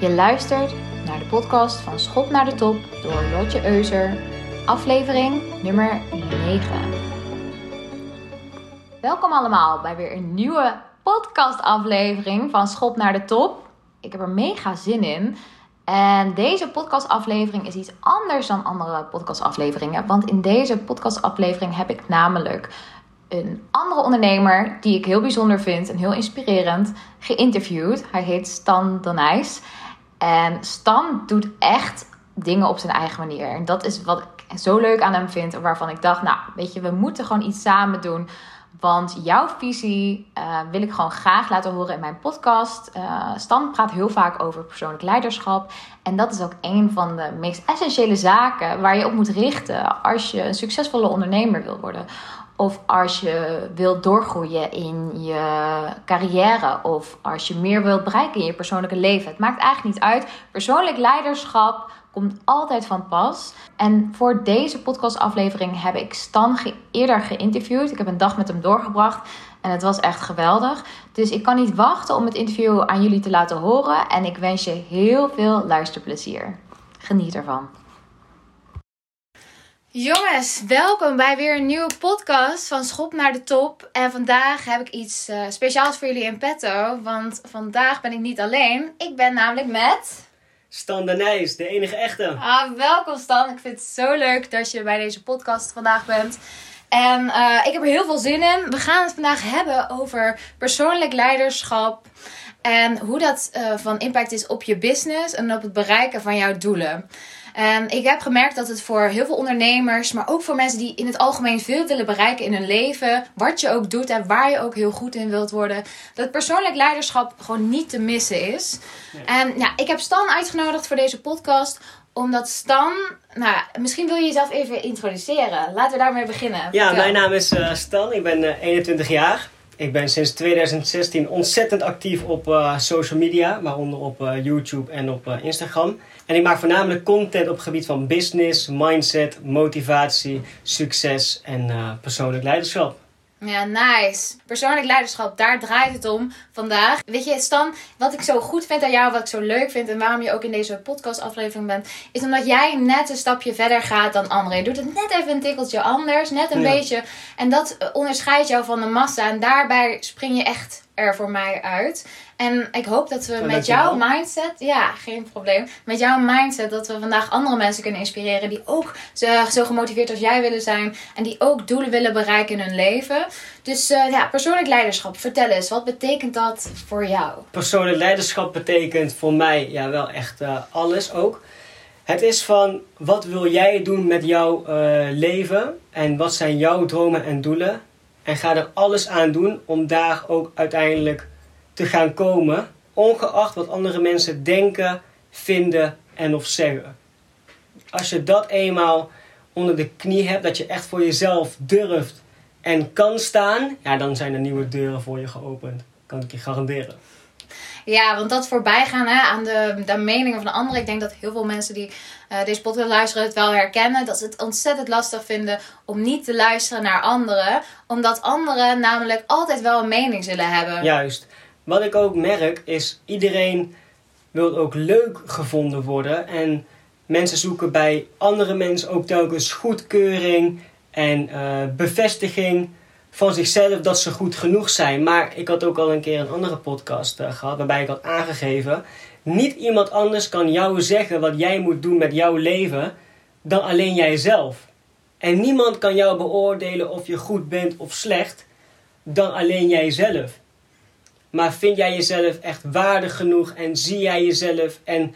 Je luistert naar de podcast van Schop naar de Top door Lotje Euser, aflevering nummer 9. Welkom allemaal bij weer een nieuwe podcastaflevering van Schop naar de Top. Ik heb er mega zin in. En deze podcastaflevering is iets anders dan andere podcastafleveringen. Want in deze podcastaflevering heb ik namelijk een andere ondernemer die ik heel bijzonder vind en heel inspirerend geïnterviewd. Hij heet Stan Donijs. En Stan doet echt dingen op zijn eigen manier. En dat is wat ik zo leuk aan hem vind. Waarvan ik dacht, nou, weet je, we moeten gewoon iets samen doen. Want jouw visie uh, wil ik gewoon graag laten horen in mijn podcast. Uh, Stan praat heel vaak over persoonlijk leiderschap. En dat is ook een van de meest essentiële zaken waar je op moet richten als je een succesvolle ondernemer wil worden. Of als je wilt doorgroeien in je carrière. Of als je meer wilt bereiken in je persoonlijke leven. Het maakt eigenlijk niet uit. Persoonlijk leiderschap komt altijd van pas. En voor deze podcastaflevering heb ik Stan eerder geïnterviewd. Ik heb een dag met hem doorgebracht. En het was echt geweldig. Dus ik kan niet wachten om het interview aan jullie te laten horen. En ik wens je heel veel luisterplezier. Geniet ervan. Jongens, welkom bij weer een nieuwe podcast van Schop naar de Top. En vandaag heb ik iets uh, speciaals voor jullie in petto. Want vandaag ben ik niet alleen. Ik ben namelijk met... Stan de Nijs, de enige echte. Ah, welkom Stan. Ik vind het zo leuk dat je bij deze podcast vandaag bent. En uh, ik heb er heel veel zin in. We gaan het vandaag hebben over persoonlijk leiderschap. En hoe dat uh, van impact is op je business en op het bereiken van jouw doelen. En ik heb gemerkt dat het voor heel veel ondernemers, maar ook voor mensen die in het algemeen veel willen bereiken in hun leven, wat je ook doet en waar je ook heel goed in wilt worden, dat persoonlijk leiderschap gewoon niet te missen is. Nee. En ja, ik heb Stan uitgenodigd voor deze podcast omdat Stan, nou, misschien wil je jezelf even introduceren. Laten we daarmee beginnen. Ja, Vertel. mijn naam is uh, Stan. Ik ben uh, 21 jaar. Ik ben sinds 2016 ontzettend actief op uh, social media, waaronder op YouTube en op Instagram. En ik maak voornamelijk content op het gebied van business, mindset, motivatie, succes en persoonlijk leiderschap. Ja, nice. Persoonlijk leiderschap, daar draait het om vandaag. Weet je, Stan, wat ik zo goed vind aan jou, wat ik zo leuk vind en waarom je ook in deze podcastaflevering bent, is omdat jij net een stapje verder gaat dan anderen. Je doet het net even een tikkeltje anders, net een ja. beetje. En dat onderscheidt jou van de massa. En daarbij spring je echt er voor mij uit. En ik hoop dat we Oh, met jouw mindset, ja, geen probleem. Met jouw mindset dat we vandaag andere mensen kunnen inspireren die ook zo, zo gemotiveerd als jij willen zijn. En die ook doelen willen bereiken in hun leven. Dus uh, ja, persoonlijk leiderschap. Vertel eens, wat betekent dat voor jou? Persoonlijk leiderschap betekent voor mij ja, wel echt uh, alles ook. Het is van wat wil jij doen met jouw uh, leven en wat zijn jouw dromen en doelen. En ga er alles aan doen om daar ook uiteindelijk te gaan komen, ongeacht wat andere mensen denken, vinden en of zeggen. Als je dat eenmaal onder de knie hebt, dat je echt voor jezelf durft en kan staan, ja, dan zijn er nieuwe deuren voor je geopend. Kan ik je garanderen. Ja, want dat voorbijgaan hè, aan de, de meningen van de anderen. Ik denk dat heel veel mensen die uh, deze podcast luisteren het wel herkennen. Dat ze het ontzettend lastig vinden om niet te luisteren naar anderen. Omdat anderen namelijk altijd wel een mening zullen hebben. Juist. Wat ik ook merk is iedereen wil ook leuk gevonden worden. En mensen zoeken bij andere mensen ook telkens goedkeuring en uh, bevestiging van zichzelf dat ze goed genoeg zijn. Maar ik had ook al een keer een andere podcast uh, gehad waarbij ik had aangegeven: niet iemand anders kan jou zeggen wat jij moet doen met jouw leven dan alleen jijzelf. En niemand kan jou beoordelen of je goed bent of slecht dan alleen jijzelf. Maar vind jij jezelf echt waardig genoeg en zie jij jezelf en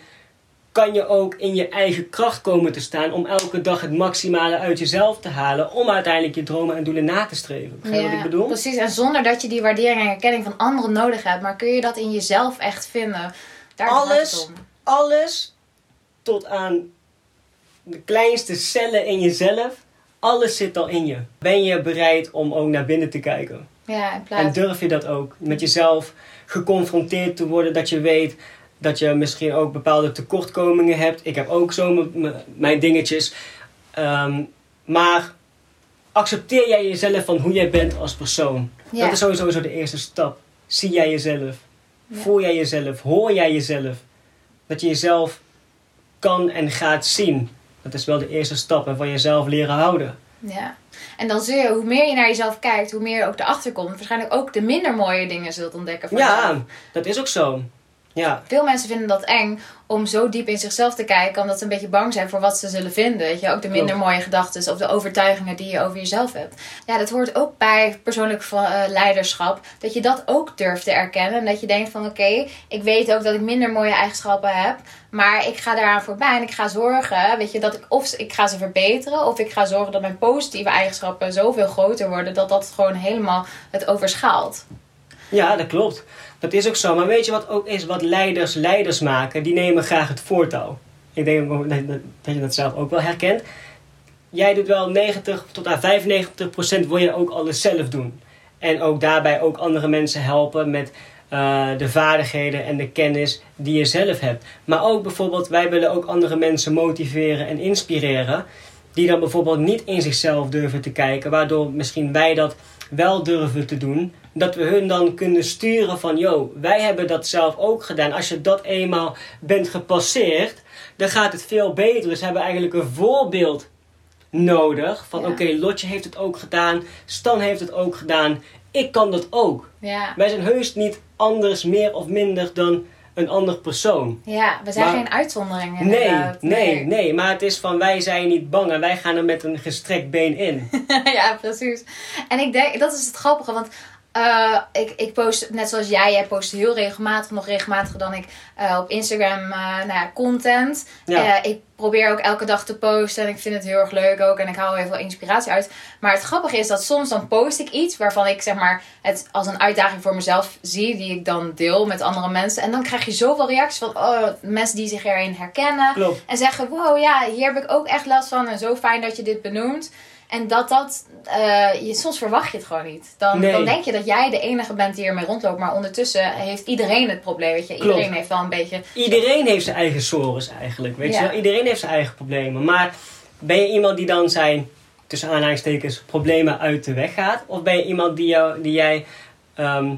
kan je ook in je eigen kracht komen te staan om elke dag het maximale uit jezelf te halen om uiteindelijk je dromen en doelen na te streven. Begrijp je Ja, wat ik bedoel? Precies, en zonder dat je die waardering en erkenning van anderen nodig hebt. Maar kun je dat in jezelf echt vinden? Daar Alles, alles tot aan de kleinste cellen in jezelf, alles zit al in je. Ben je bereid om ook naar binnen te kijken? Ja, in En plaats durf je dat ook? Met jezelf geconfronteerd te worden, dat je weet dat je misschien ook bepaalde tekortkomingen hebt. Ik heb ook zo mijn dingetjes. Ehm, maar accepteer jij jezelf van hoe jij bent als persoon? Ja. Dat is sowieso zo de eerste stap. Zie jij jezelf? Ja. Voel jij jezelf? Hoor jij jezelf? dat je jezelf kan en gaat zien. Dat is wel de eerste stap en van jezelf leren houden. Ja. En dan zul je, hoe meer je naar jezelf kijkt, hoe meer je ook erachter komt. Waarschijnlijk ook de minder mooie dingen zult ontdekken van jezelf. Ja, dat is ook zo. Ja, Veel mensen vinden dat eng om zo diep in zichzelf te kijken, omdat ze een beetje bang zijn voor wat ze zullen vinden. Weet je, ook de minder mooie gedachten of de overtuigingen die je over jezelf hebt. Ja, dat hoort ook bij persoonlijk eh, leiderschap. Dat je dat ook durft te erkennen. En dat je denkt van oké, ik weet ook dat ik minder mooie eigenschappen heb. Maar ik ga daaraan voorbij en ik ga zorgen, weet je, dat ik of ik ga ze verbeteren. Of ik ga zorgen dat mijn positieve eigenschappen zoveel groter worden. Dat dat gewoon helemaal het overschaalt. Ja, dat klopt. Dat is ook zo. Maar weet je wat ook is wat leiders leiders maken? Die nemen graag het voortouw. Ik denk dat je dat zelf ook wel herkent. Jij doet wel 90 tot aan 95 procent wil je ook alles zelf doen. En ook daarbij ook andere mensen helpen met eh, de vaardigheden en de kennis die je zelf hebt. Maar ook bijvoorbeeld, wij willen ook andere mensen motiveren en inspireren. Die dan bijvoorbeeld niet in zichzelf durven te kijken. Waardoor misschien wij dat wel durven te doen. Dat we hun dan kunnen sturen van, yo, wij hebben dat zelf ook gedaan. Als je dat eenmaal bent gepasseerd, dan gaat het veel beter. Dus we hebben eigenlijk een voorbeeld nodig. Van Ja. oké, Lotje heeft het ook gedaan. Stan heeft het ook gedaan. Ik kan dat ook. Ja. Wij zijn heus niet anders, meer of minder dan een ander persoon. Ja, we zijn Maar- geen uitzonderingen. Nee, inderdaad. nee, nee. Maar het is van wij zijn niet bang en wij gaan er met een gestrekt been in. ja, precies. En ik denk, dat is het grappige, want eh, ik, ik post, net zoals jij, jij post heel regelmatig, nog regelmatiger dan ik, eh, op Instagram eh, nou ja, content. Ja. Ik probeer ook elke dag te posten en ik vind het heel erg leuk ook en ik haal heel veel inspiratie uit. Maar het grappige is dat soms dan post ik iets waarvan ik zeg maar het als een uitdaging voor mezelf zie, die ik dan deel met andere mensen. En dan krijg je zoveel reacties van oh, mensen die zich erin herkennen. Klopt. En zeggen, wow, ja, hier heb ik ook echt last van. En zo fijn dat je dit benoemt. En dat dat, eh, je, soms verwacht je het gewoon niet. Dan, Nee. dan denk je dat jij de enige bent die ermee rondloopt. Maar ondertussen heeft iedereen het probleem. Weet je? Iedereen Klopt. heeft wel een beetje... Iedereen heeft zijn eigen sores eigenlijk, weet Ja. je wel. Iedereen heeft zijn eigen problemen. Maar ben je iemand die dan zijn, tussen aanhalingstekens, problemen uit de weg gaat? Of ben je iemand die, jou, die jij, ehm,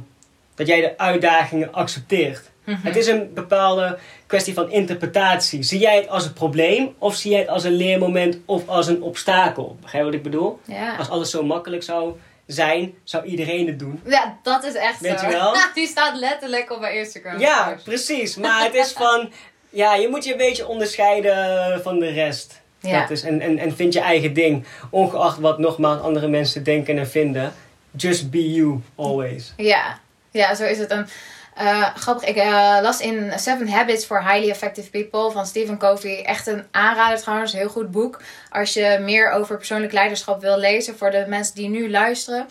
dat jij de uitdagingen accepteert? Mhm. Het is een bepaalde kwestie van interpretatie. Zie jij het als een probleem of zie jij het als een leermoment of als een obstakel? Begrijp je wat ik bedoel? Ja. Als alles zo makkelijk zou zijn, zou iedereen het doen. ja, dat is echt Weet zo. je wel? Die staat letterlijk op mijn Instagram. Ja, post. precies. Maar het is van, ja, je moet je een beetje onderscheiden van de rest. Ja. Dat is, en, en, en vind je eigen ding. Ongeacht wat nogmaals andere mensen denken en vinden. Just be you, always. Ja, ja zo is het. En, eh, grappig, ik eh, las in Seven Habits for Highly Effective People van Stephen Covey. Echt een aanrader trouwens, een heel goed boek. Als je meer over persoonlijk leiderschap wil lezen voor de mensen die nu luisteren.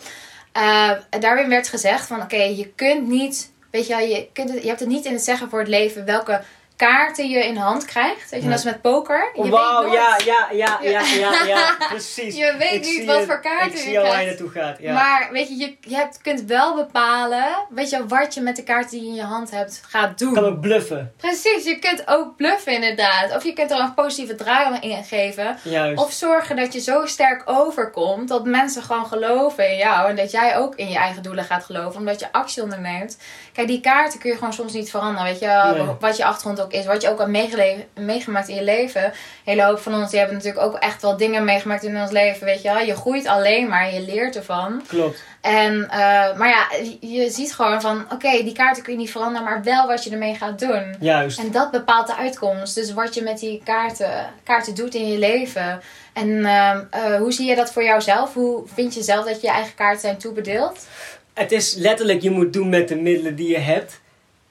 Eh, daarin werd gezegd van oké, je kunt niet, weet je wel, je, kunt je hebt het niet in het zeggen voor het leven welke kaarten je in hand krijgt. Weet je, net als met poker. Je weet Wauw, nooit- ja, ja, ja, ja, ja, ja, precies. Je weet Ik niet wat het. voor kaarten Ik je zie al waar je krijgt. naartoe gaat. Ja. Maar weet je, je, je hebt, kunt wel bepalen weet je, wat je met de kaarten die je in je hand hebt gaat doen. kan ook bluffen. Precies, je kunt ook bluffen inderdaad. Of je kunt er een positieve draai in geven. Juist. Of zorgen dat je zo sterk overkomt dat mensen gewoon geloven in jou. En dat jij ook in je eigen doelen gaat geloven. Omdat je actie onderneemt. Kijk, die kaarten kun je gewoon soms niet veranderen. Weet je, Nee. wat je achtergrond ook is. Wat je ook hebt meegeleven- meegemaakt in je leven. Een hele hoop van ons die hebben natuurlijk ook echt wel dingen meegemaakt in ons leven. Weet je, wel. je groeit alleen maar. Je leert ervan. Klopt. En, eh, maar ja, je ziet gewoon van, oké, die kaarten kun je niet veranderen, maar wel wat je ermee gaat doen. Juist. En dat bepaalt de uitkomst. Dus wat je met die kaarten, kaarten doet in je leven. En ehm, eh, hoe zie je dat voor jouzelf? Hoe vind je zelf dat je eigen kaarten zijn toebedeeld? Het is letterlijk, je moet doen met de middelen die je hebt.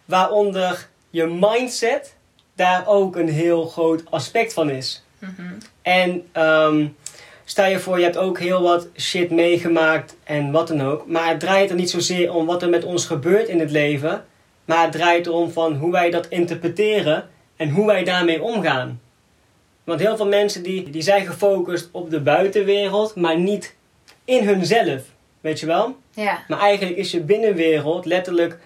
Waaronder je mindset daar ook een heel groot aspect van is. Mhm. En ehm, stel je voor, je hebt ook heel wat shit meegemaakt en wat dan ook. Maar het draait er niet zozeer om wat er met ons gebeurt in het leven. Maar het draait erom van hoe wij dat interpreteren en hoe wij daarmee omgaan. Want heel veel mensen die, die zijn gefocust op de buitenwereld, maar niet in hunzelf. Weet je wel? Ja, Maar eigenlijk is je binnenwereld letterlijk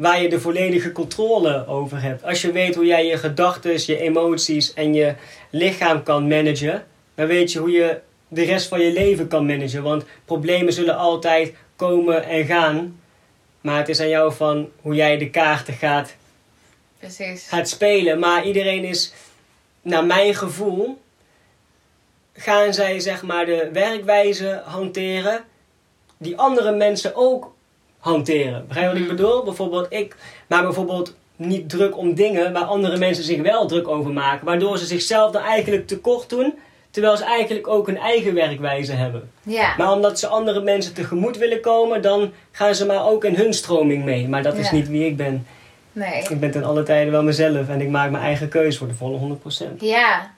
waar je de volledige controle over hebt. Als je weet hoe jij je gedachten, je emoties en je lichaam kan managen, dan weet je hoe je de rest van je leven kan managen. Want problemen zullen altijd komen en gaan. Maar het is aan jou van hoe jij de kaarten gaat Precies. gaat spelen. Maar iedereen is, naar mijn gevoel, gaan zij zeg maar de werkwijze hanteren die andere mensen ook hanteren. Begrijp je wat ik Mhm. bedoel? Bijvoorbeeld, ik maak bijvoorbeeld niet druk om dingen waar andere mensen zich wel druk over maken. Waardoor ze zichzelf dan eigenlijk tekort doen, terwijl ze eigenlijk ook een eigen werkwijze hebben. Ja. Maar omdat ze andere mensen tegemoet willen komen, dan gaan ze maar ook in hun stroming mee. Maar dat is niet wie ik ben. Nee. Ik ben ten alle tijden wel mezelf en ik maak mijn eigen keuze voor de volle 100%. Ja.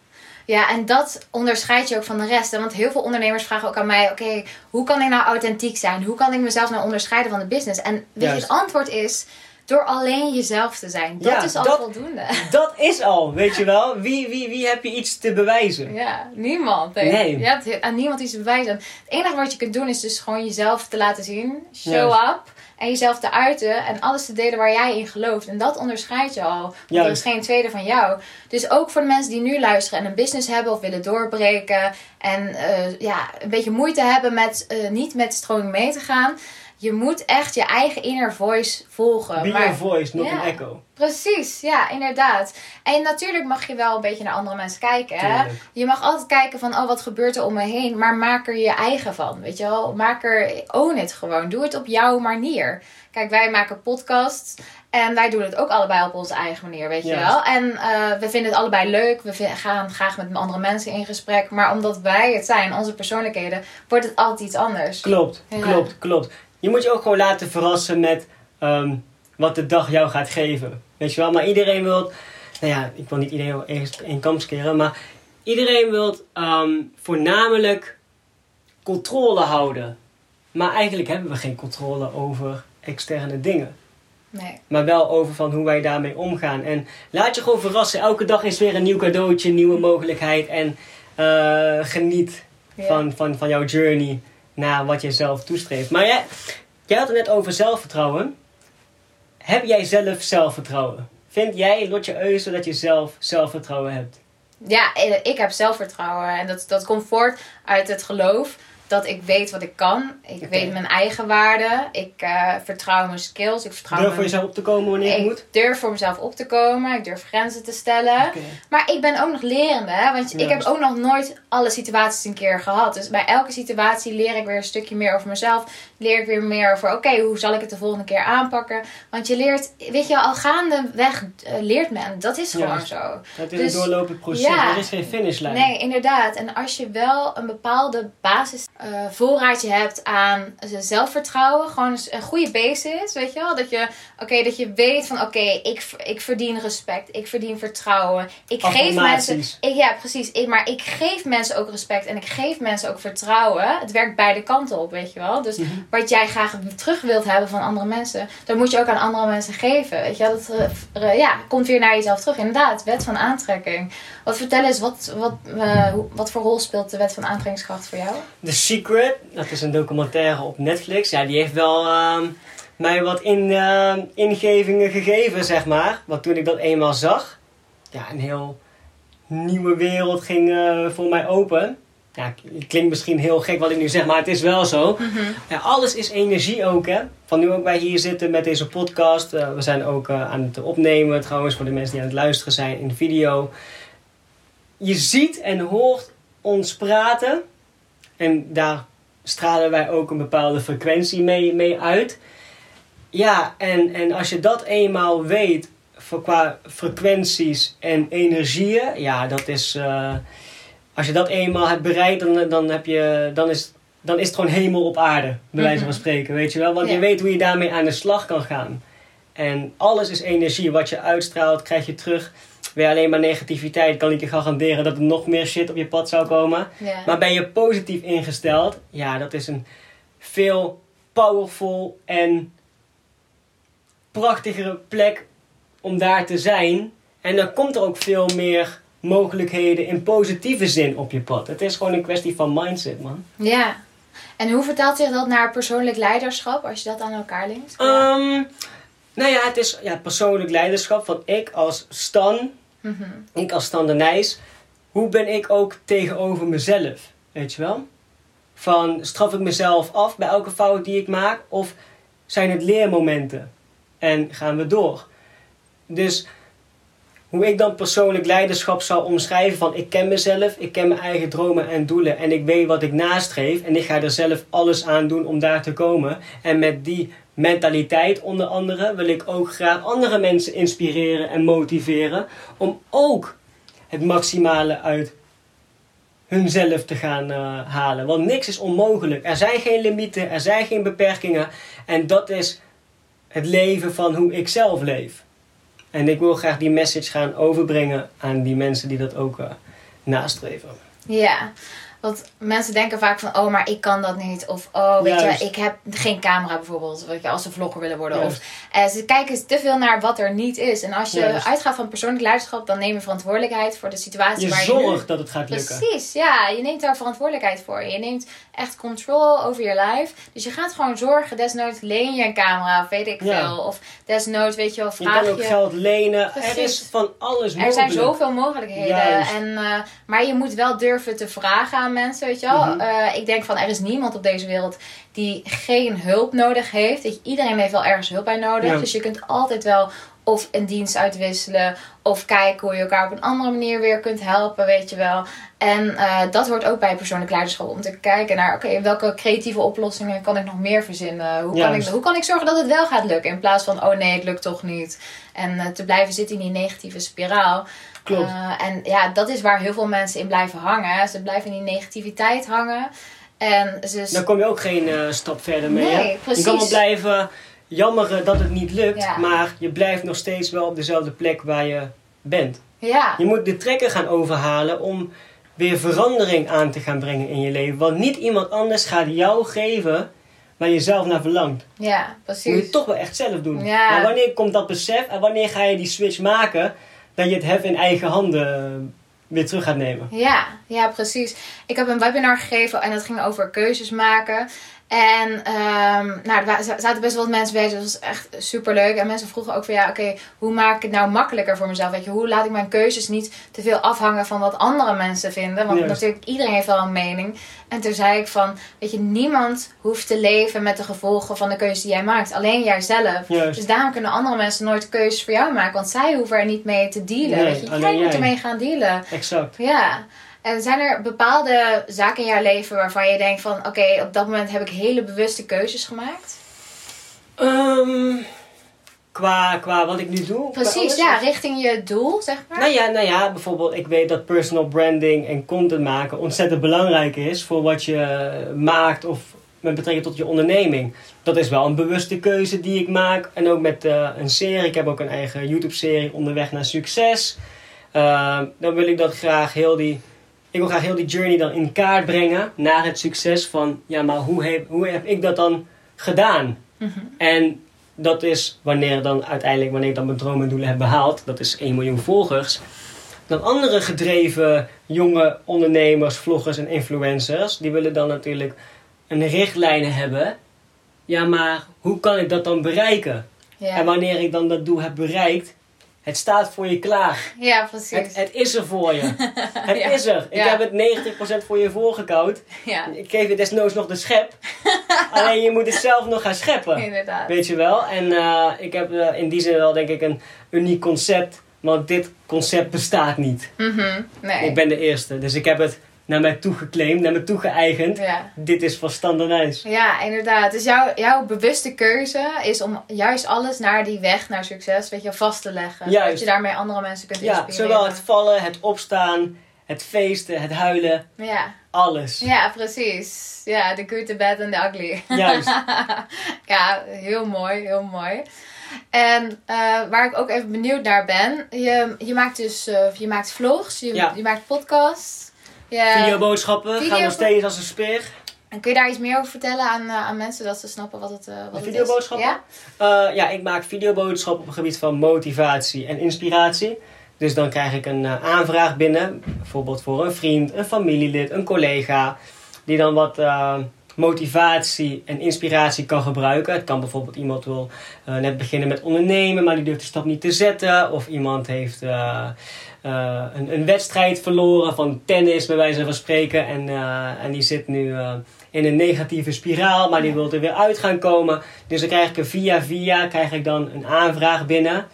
Ja, en dat onderscheidt je ook van de rest. Want heel veel ondernemers vragen ook aan mij: oké, hoe kan ik nou authentiek zijn? Hoe kan ik mezelf nou onderscheiden van de business? En weet je, het antwoord is door alleen jezelf te zijn. Dat Ja, is al dat- voldoende. Dat is al, weet je wel. Wie, wie, wie heb je iets te bewijzen? Ja, niemand. Nee. Je hebt aan niemand iets te bewijzen. Het enige wat je kunt doen is dus gewoon jezelf te laten zien. Show up. En jezelf te uiten. En alles te delen waar jij in gelooft. En dat onderscheidt je al. Want er is geen tweede van jou. Dus ook voor de mensen die nu luisteren en een business hebben of willen doorbreken. En eh, ja, een beetje moeite hebben met eh, niet met de stroming mee te gaan. Je moet echt je eigen inner voice volgen. Be Maar- your voice, not Ja. an echo. Precies, ja, inderdaad. En natuurlijk mag je wel een beetje naar andere mensen kijken. Hè? Je mag altijd kijken van, oh, wat gebeurt er om me heen? Maar maak er je eigen van, weet je wel? Maak er, own het gewoon. Doe het op jouw manier. Kijk, wij maken podcasts. En wij doen het ook allebei op onze eigen manier, weet je wel? En eh, we vinden het allebei leuk. We gaan graag met andere mensen in gesprek. Maar omdat wij het zijn, onze persoonlijkheden, wordt het altijd iets anders. Klopt, Ja. klopt, klopt. Je moet je ook gewoon laten verrassen met ehm, wat de dag jou gaat geven. Weet je wel, maar iedereen wil, nou ja, ik wil niet iedereen in één kam scheren, maar iedereen wil ehm, voornamelijk controle houden. Maar eigenlijk hebben we geen controle over externe dingen. Nee. Maar wel over van hoe wij daarmee omgaan. En laat je gewoon verrassen. Elke dag is weer een nieuw cadeautje, een nieuwe mogelijkheid. En eh, geniet Ja. van, van, van jouw journey naar wat je zelf toestreeft. Maar jij, jij had het net over zelfvertrouwen. Heb jij zelf zelfvertrouwen? Vind jij, Lotje Euze, dat je zelf zelfvertrouwen hebt? Ja, eh, ik heb zelfvertrouwen. En dat, dat komt voort uit het geloof dat ik weet wat ik kan. Ik weet mijn eigen waarde. Ik eh, vertrouw mijn skills. Ik vertrouw Durf voor mijn... jezelf op te komen wanneer ik moet? durf voor mezelf op te komen. Ik durf grenzen te stellen. Maar ik ben ook nog lerende. Hè? Want ik heb ook nog nooit alle situaties een keer gehad. Dus bij elke situatie leer ik weer een stukje meer over mezelf. Leer ik weer meer over, oké, hoe zal ik het de volgende keer aanpakken? Want je leert, weet je, al gaandeweg uh, leert men. Dat is gewoon zo. Het is Dus, een doorlopend proces. ja. Er is geen finishlijn. Nee, inderdaad. En als je wel een bepaalde basis eh, voorraadje hebt aan eh, zelfvertrouwen, gewoon een goede basis, weet je wel? Dat je, oké, dat je weet van, oké, ik, ik verdien respect, ik verdien vertrouwen, ik geef mensen, ik, ja, precies. Ik, maar ik geef mensen ook respect en ik geef mensen ook vertrouwen. Het werkt beide kanten op, weet je wel? Dus Mhm. Wat jij graag terug wilt hebben van andere mensen, dat moet je ook aan andere mensen geven, weet je? Dat eh, eh, ja, komt weer naar jezelf terug. Inderdaad, wet van aantrekking. Wat vertel eens, wat, wat, eh, wat voor rol speelt de wet van aantrekkingskracht voor jou? The Secret, dat is een documentaire op Netflix. Ja, die heeft wel ehm, mij wat in, ehm, ingevingen gegeven, zeg maar. Want toen ik dat eenmaal zag, ja, een heel nieuwe wereld ging voor mij open. Ja, het klinkt misschien heel gek wat ik nu zeg, maar het is wel zo. Ja, alles is energie ook, hè. Van nu ook wij hier zitten met deze podcast. eh, we zijn ook eh, aan het opnemen, trouwens, voor de mensen die aan het luisteren zijn in de video. Je ziet en hoort ons praten. En daar stralen wij ook een bepaalde frequentie mee, mee uit. Ja, en, en als je dat eenmaal weet, voor qua frequenties en energieën, ja, dat is. eh, als je dat eenmaal hebt bereikt, dan, dan, heb je, dan, is, dan is het gewoon hemel op aarde, bij wijze van Mhm. spreken, weet je wel? Want Ja. je weet hoe je daarmee aan de slag kan gaan. En alles is energie. Wat je uitstraalt, krijg je terug. Weer alleen maar negativiteit, kan ik je garanderen dat er nog meer shit op je pad zou komen. Ja. Maar ben je positief ingesteld, ja, dat is een veel powerful en prachtigere plek om daar te zijn. En dan komt er ook veel meer mogelijkheden in positieve zin op je pad. Het is gewoon een kwestie van mindset, man. ja. En hoe vertaalt zich dat naar persoonlijk leiderschap, als je dat aan elkaar linkt? Ehm, nou ja, het is ja, persoonlijk leiderschap van ik als Stan, Mhm. ik als Stan de Nijs. Hoe ben ik ook tegenover mezelf, weet je wel? Van straf ik mezelf af bij elke fout die ik maak? Of zijn het leermomenten? En gaan we door? Dus hoe ik dan persoonlijk leiderschap zou omschrijven van ik ken mezelf, ik ken mijn eigen dromen en doelen en ik weet wat ik nastreef en ik ga er zelf alles aan doen om daar te komen. En met die mentaliteit onder andere wil ik ook graag andere mensen inspireren en motiveren om ook het maximale uit hunzelf te gaan uh, halen. Want niks is onmogelijk. Er zijn geen limieten, er zijn geen beperkingen. En dat is het leven van hoe ik zelf leef. En ik wil graag die message gaan overbrengen aan die mensen die dat ook uh, nastreven. Ja, want mensen denken vaak van, oh, maar ik kan dat niet. Of, oh, weet je, ik heb geen camera bijvoorbeeld. Weet je, als ze vlogger willen worden. Of, uh, ze kijken te veel naar wat er niet is. En als je uitgaat van persoonlijk leiderschap, dan neem je verantwoordelijkheid voor de situatie je waar je zorgt dat het gaat lukken. Precies, ja. Je neemt daar verantwoordelijkheid voor. Je neemt echt control over je life. Dus je gaat gewoon zorgen. Desnoods leen je een camera, of weet ik veel. Of desnoods, weet je wel, vraag je... kan ook geld lenen. Er is van alles mogelijk. Er zijn zoveel mogelijkheden. En, uh, maar je moet wel durven te vragen aan mensen, weet je wel. Mm ik denk van, er is niemand op deze wereld die geen hulp nodig heeft. Dat iedereen heeft wel ergens hulp bij nodig. Dus je kunt altijd wel of een dienst uitwisselen. Of kijken hoe je elkaar op een andere manier weer kunt helpen, weet je wel. En uh, dat hoort ook bij persoonlijk leiderschap. Om te kijken naar, oké, welke creatieve oplossingen kan ik nog meer verzinnen? Hoe kan, ik, hoe kan ik zorgen dat het wel gaat lukken? In plaats van, oh nee, het lukt toch niet. En uh, te blijven zitten in die negatieve spiraal. Klopt. Uh, en ja, dat is waar heel veel mensen in blijven hangen. Ze blijven in die negativiteit hangen. En ze... Dan kom je ook geen stap verder mee. Nee, hè? precies. Je kan wel blijven jammeren dat het niet lukt. Maar je blijft nog steeds wel op dezelfde plek waar je bent. Ja. Je moet de trekker gaan overhalen om weer verandering aan te gaan brengen in je leven. Want niet iemand anders gaat jou geven waar je zelf naar verlangt. Ja, precies. Moet je het toch wel echt zelf doen. Ja. Maar wanneer komt dat besef en wanneer ga je die switch maken dat je het hef in eigen handen weer terug gaat nemen? Ja, ja, precies. Ik heb een webinar gegeven en dat ging over keuzes maken. En um, nou, er zaten best wel wat mensen bij. Dus dat was echt super leuk. En mensen vroegen ook van ja, oké, hoe maak ik het nou makkelijker voor mezelf? Weet je, hoe laat ik mijn keuzes niet te veel afhangen van wat andere mensen vinden? Want natuurlijk, iedereen heeft wel een mening. En toen zei ik van, weet je, niemand hoeft te leven met de gevolgen van de keuzes die jij maakt. Alleen jijzelf. Dus daarom kunnen andere mensen nooit keuzes voor jou maken. Want zij hoeven er niet mee te dealen. Nee, weet je, jij moet ermee gaan dealen. Exact. Ja. En zijn er bepaalde zaken in jouw leven waarvan je denkt van... Oké, op dat moment heb ik hele bewuste keuzes gemaakt? Ehm, qua, qua wat ik nu doe? Precies, ja. Richting je doel, zeg maar. Nou ja, nou ja, bijvoorbeeld ik weet dat personal branding en content maken ontzettend belangrijk is voor wat je maakt of met betrekking tot je onderneming. Dat is wel een bewuste keuze die ik maak. En ook met eh, een serie. Ik heb ook een eigen YouTube-serie onderweg naar succes. Ehm, dan wil ik dat graag heel die. Ik wil graag heel die journey dan in kaart brengen naar het succes van ja, maar hoe heb, hoe heb ik dat dan gedaan? Mhm. En dat is wanneer dan uiteindelijk, wanneer ik dan mijn dromen en doelen heb behaald, dat is 1 miljoen volgers. Dan andere gedreven jonge ondernemers, vloggers en influencers, die willen dan natuurlijk een richtlijn hebben. Ja, maar hoe kan ik dat dan bereiken? Ja. En wanneer ik dan dat doel heb bereikt, het staat voor je klaar. ja, precies. Het, het is er voor je. Het Ja. is er. Ik Ja. heb het 90% voor je voorgekoud. Ja, Ik geef je desnoods nog de schep. Alleen je moet het zelf nog gaan scheppen. inderdaad. Weet je wel? En eh, ik heb eh, in die zin wel denk ik een uniek concept. Want dit concept bestaat niet. Mhm, Nee. Ik ben de eerste. Dus ik heb het naar mij toegeclaimd, naar me toegeëigend. Ja. Dit is van standaardijs. Ja, inderdaad. Dus jouw, jouw bewuste keuze is om juist alles naar die weg naar succes, weet je, vast te leggen. Juist. Zodat je daarmee andere mensen kunt Ja, inspireren. zowel het vallen, het opstaan, het feesten, het huilen. Ja. Alles. ja, precies. Ja, the good, the bad and the ugly. Juist. ja, heel mooi, heel mooi. En eh, waar ik ook even benieuwd naar ben, je, je maakt dus eh, je maakt vlogs, je, Ja. je maakt podcasts. Videoboodschappen gaan Video- nog steeds als een speer. En kun je daar iets meer over vertellen aan, eh, aan mensen, dat ze snappen wat het, eh wat De het is? videoboodschappen? Ja? Eh, ja, ik maak videoboodschappen op het gebied van motivatie en inspiratie. Dus dan krijg ik een aanvraag binnen, bijvoorbeeld voor een vriend, een familielid, een collega, die dan wat motivatie en inspiratie kan gebruiken. Het kan bijvoorbeeld iemand wil net beginnen met ondernemen, maar die durft de stap niet te zetten. Of iemand heeft eh, een, een wedstrijd verloren van tennis, bij wijze van spreken, en, eh, en die zit nu eh, in een negatieve spiraal, maar die wil er weer uit gaan komen. Dus dan krijg ik er via via krijg ik dan een aanvraag binnen.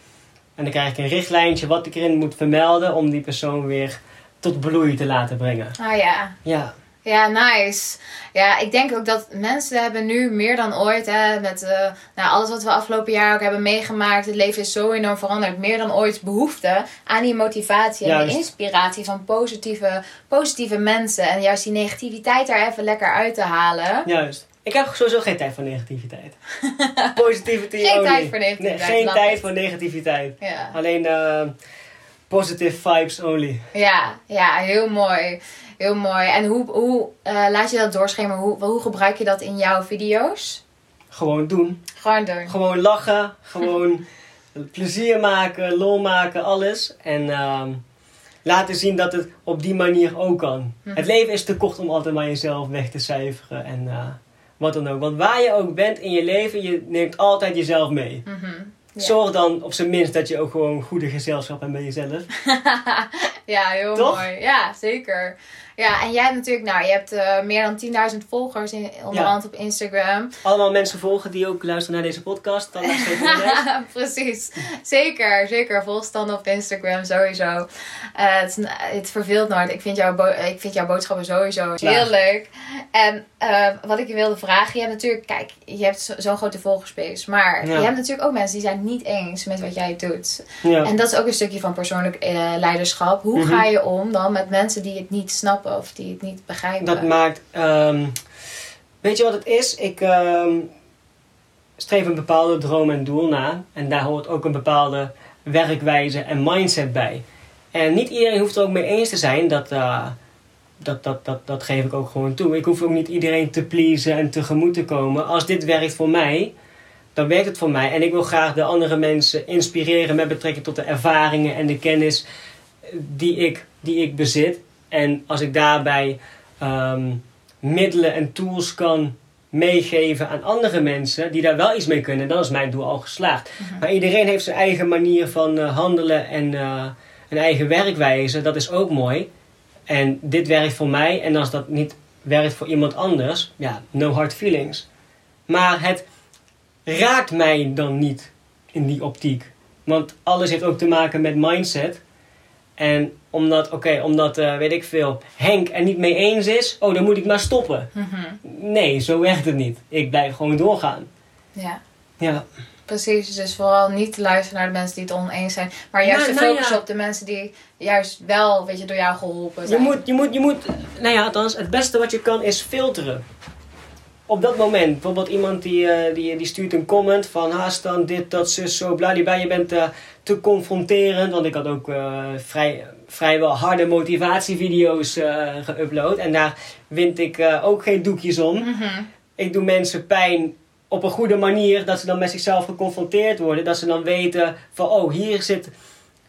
En dan krijg ik een richtlijntje wat ik erin moet vermelden om die persoon weer tot bloei te laten brengen. Ah ja. Ja, Ja, nice. Ja, ik denk ook dat mensen hebben nu meer dan ooit, hè, met eh, nou, alles wat we afgelopen jaar ook hebben meegemaakt. Het leven is zo enorm veranderd. Meer dan ooit behoefte aan die motivatie en Juist. die inspiratie van positieve, positieve mensen. En juist die negativiteit daar even lekker uit te halen. juist. Ik heb sowieso geen tijd voor negativiteit. Positivity Geen only. tijd voor negativiteit, Nee, geen tijd voor negativiteit. Ja. Alleen eh, positive vibes only. Ja, ja, heel mooi. Heel mooi. En hoe, hoe eh, laat je dat doorschemeren? Hoe, hoe gebruik je dat in jouw video's? Gewoon doen. Gewoon doen. Gewoon lachen. Gewoon plezier maken, lol maken, alles. En ehm, laten zien dat het op die manier ook kan. Mhm. Het leven is te kort om altijd maar jezelf weg te cijferen. En eh, wat dan ook. Want waar je ook bent in je leven, je neemt altijd jezelf mee. Mhm. Ja. Zorg dan op zijn minst dat je ook gewoon goede gezelschap hebt met jezelf. ja, heel Toch? mooi. Ja, zeker. Ja, en jij hebt natuurlijk, nou, je hebt eh, meer dan 10.000 volgers in, onderhand op Instagram. Allemaal mensen volgen die ook luisteren naar deze podcast. Dan Precies. Zeker, zeker. Volgstanden op Instagram sowieso. Eh, het, het verveelt nooit. Ik vind, jouw ik vind jouw boodschappen sowieso Klaar. heel leuk. En eh, wat ik je wilde vragen. Je hebt natuurlijk, kijk, je hebt zo- zo'n grote volgerspace. Maar Ja. je hebt natuurlijk ook mensen die zijn niet eens met wat jij doet. Ja. En dat is ook een stukje van persoonlijk leiderschap. Hoe Mhm. ga je om dan met mensen die het niet snappen of die het niet begrijpen? Dat maakt. ehm, weet je wat het is? Ik ehm, streef een bepaalde droom en doel na. En daar hoort ook een bepaalde werkwijze en mindset bij. En niet iedereen hoeft er ook mee eens te zijn. Dat, eh, dat, dat, dat, dat geef ik ook gewoon toe. Ik hoef ook niet iedereen te pleasen en tegemoet te komen. Als dit werkt voor mij, dan werkt het voor mij. En ik wil graag de andere mensen inspireren met betrekking tot de ervaringen en de kennis die ik, die ik bezit. En als ik daarbij ehm, middelen en tools kan meegeven aan andere mensen die daar wel iets mee kunnen, dan is mijn doel al geslaagd. Maar iedereen heeft zijn eigen manier van eh, handelen en eh, een eigen werkwijze. Dat is ook mooi. En dit werkt voor mij. En als dat niet werkt voor iemand anders, ja, no hard feelings. Maar het raakt mij dan niet in die optiek. Want alles heeft ook te maken met mindset. En omdat, oké, omdat, eh, weet ik veel, Henk er niet mee eens is, oh, dan moet ik maar stoppen. Mhm. Nee, zo werkt het niet. Ik blijf gewoon doorgaan. Ja. Ja, Precies, dus vooral niet te luisteren naar de mensen die het oneens zijn. Maar juist Nou, te nou focussen ja. op de mensen die juist wel, weet je, door jou geholpen je zijn. moet, je moet, je moet, nou ja, althans, het beste wat je kan is filteren. Op dat moment, bijvoorbeeld iemand die, eh, die, die stuurt een comment van haast dan dit, dat, zus, zo, bladibla. Je bent eh, te confronterend, want ik had ook eh, vrij, vrijwel harde motivatievideo's eh geüpload. En daar wint ik eh, ook geen doekjes om. Mhm. ik doe mensen pijn op een goede manier, dat ze dan met zichzelf geconfronteerd worden. Dat ze dan weten van, oh, hier zit,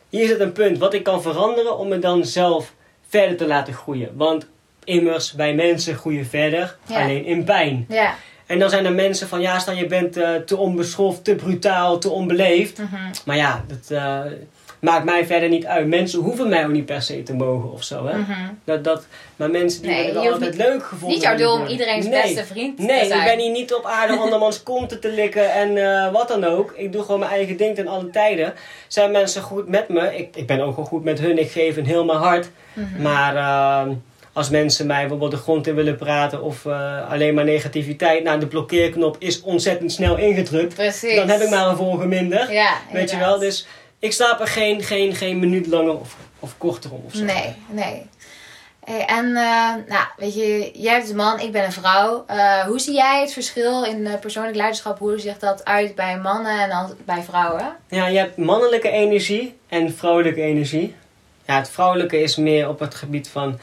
hier zit een punt wat ik kan veranderen om me dan zelf verder te laten groeien. Want immers, wij mensen groeien verder, Ja. alleen in pijn. Ja. En dan zijn er mensen van, ja, staan je bent eh, te onbeschoft, te brutaal, te onbeleefd. Mhm. Maar ja, dat eh, maakt mij verder niet uit. Mensen hoeven mij ook niet per se te mogen of zo, hè. Mhm. Dat, dat, maar mensen die Nee, hoeft altijd leuk gevonden Niet jouw doel om iedereen's Nee. beste vriend te Nee, zijn. ik ben hier niet op aarde om andermans konten te likken en eh, wat dan ook. Ik doe gewoon mijn eigen ding ten alle tijden. Zijn mensen goed met me? Ik, ik ben ook wel goed met hun. Ik geef hun heel mijn hart. Mhm. Maar eh, als mensen mij bijvoorbeeld de grond in willen praten of eh, alleen maar negativiteit. Nou, de blokkeerknop is ontzettend snel ingedrukt. Precies. Dan heb ik maar een volger minder. Ja, Weet je wel? Dus ik slaap er geen, geen, geen minuut langer of, of korter om of zo. Nee, nee. Hey, en eh, nou, weet je, jij bent een man, ik ben een vrouw. Eh, hoe zie jij het verschil in persoonlijk leiderschap? Hoe ziet dat uit bij mannen en bij vrouwen? Ja, je hebt mannelijke energie en vrouwelijke energie. Ja, het vrouwelijke is meer op het gebied van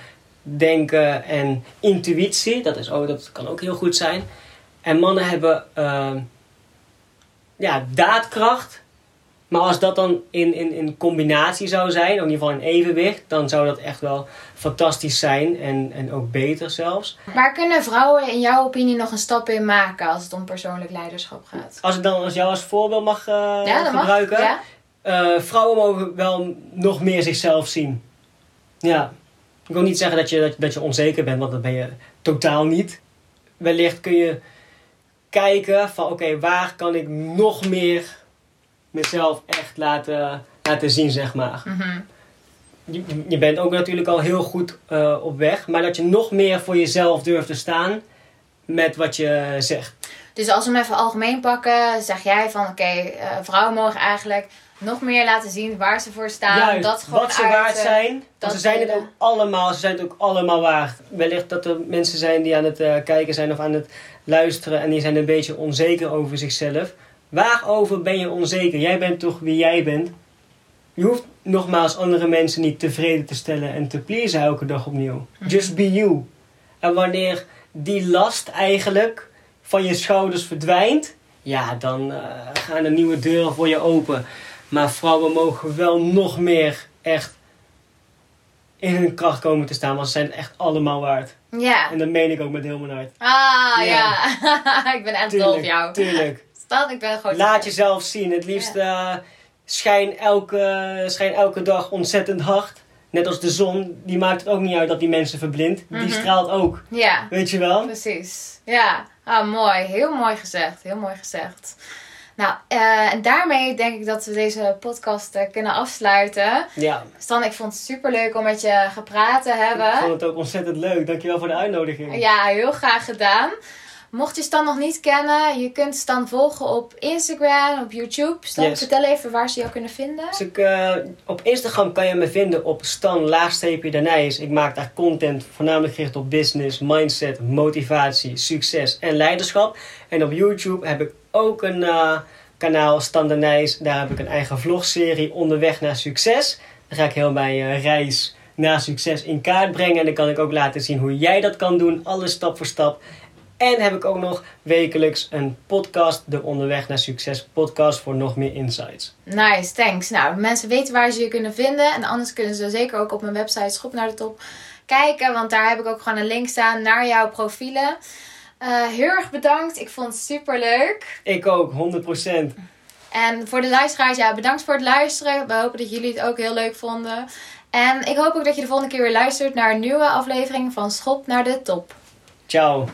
denken en intuïtie. Dat, is ook, dat kan ook heel goed zijn. En mannen hebben ehm, ja, daadkracht. Maar als dat dan in, in, in combinatie zou zijn, in ieder geval in evenwicht, dan zou dat echt wel fantastisch zijn en, en ook beter zelfs. Maar kunnen vrouwen in jouw opinie nog een stap in maken als het om persoonlijk leiderschap gaat? Als ik dan als jou als voorbeeld mag eh, ja, dat mag. gebruiken. Ja? Eh, vrouwen mogen wel nog meer zichzelf zien. Ja. Ik wil niet zeggen dat je, dat, je onzeker bent, want dat ben je totaal niet. Wellicht kun je kijken van oké, waar kan ik nog meer mezelf echt laten laten zien, zeg maar. Mhm. Je, je bent ook natuurlijk al heel goed eh, op weg, maar dat je nog meer voor jezelf durft te staan met wat je zegt. Dus als we hem even algemeen pakken, zeg jij van oké, eh, vrouwen mogen eigenlijk nog meer laten zien waar ze voor staan. Juist, dat gewoon wat ze waard uiten. zijn. Dat ze zijn het ook allemaal, ze zijn het ook allemaal waard. Wellicht dat er mensen zijn die aan het eh, kijken zijn of aan het luisteren en die zijn een beetje onzeker over zichzelf. Waarover ben je onzeker? Jij bent toch wie jij bent? Je hoeft nogmaals andere mensen niet tevreden te stellen en te pleasen elke dag opnieuw. Mhm. Just be you. En wanneer die last eigenlijk van je schouders verdwijnt, ja, dan eh, gaan er nieuwe deuren voor je open. Maar vrouwen mogen wel nog meer echt in hun kracht komen te staan, want ze zijn het echt allemaal waard. Ja. En dat meen ik ook met heel mijn hart. Ah, ja. Ja. ik ben echt dol op jou. tuurlijk. Stel, ik ben gewoon... Laat jezelf zien. Het liefst eh, schijn, elke, schijn elke dag ontzettend hard. Net als de zon, die maakt het ook niet uit dat die mensen verblindt. Die Mhm. straalt ook. Ja, Weet je wel? precies. Ja, ah, mooi. Heel mooi gezegd. Heel mooi gezegd. Nou, eh, en daarmee denk ik dat we deze podcast eh, kunnen afsluiten. Ja. Stan, ik vond het super leuk om met je gepraat te Ik hebben. vond het ook ontzettend leuk. Dankjewel voor de uitnodiging. Ja, heel graag gedaan. Mocht je Stan nog niet kennen, je kunt Stan volgen op Instagram, op YouTube. Stan, Yes. vertel even waar ze jou kunnen vinden. Dus ik, eh, op Instagram kan je me vinden op Stan Laagstreepje Danijs. Ik maak daar content voornamelijk gericht op business, mindset, motivatie, succes en leiderschap. En op YouTube heb ik ook een eh, kanaal Stan Danijs. Daar heb ik een eigen vlogserie onderweg naar succes. Dan ga ik heel mijn eh, reis naar succes in kaart brengen. En dan kan ik ook laten zien hoe jij dat kan doen. Alles stap voor stap. En heb ik ook nog wekelijks een podcast, de Onderweg naar Succes podcast, voor nog meer insights. Nice, thanks. Nou, mensen weten waar ze je kunnen vinden. En anders kunnen ze zeker ook op mijn website Schop naar de Top kijken. Want daar heb ik ook gewoon een link staan naar jouw profielen. Eh, heel erg bedankt. Ik vond het super leuk. Ik ook, 100%. En voor de luisteraars, ja, bedankt voor het luisteren. We hopen dat jullie het ook heel leuk vonden. En ik hoop ook dat je de volgende keer weer luistert naar een nieuwe aflevering van Schop naar de Top. Ciao.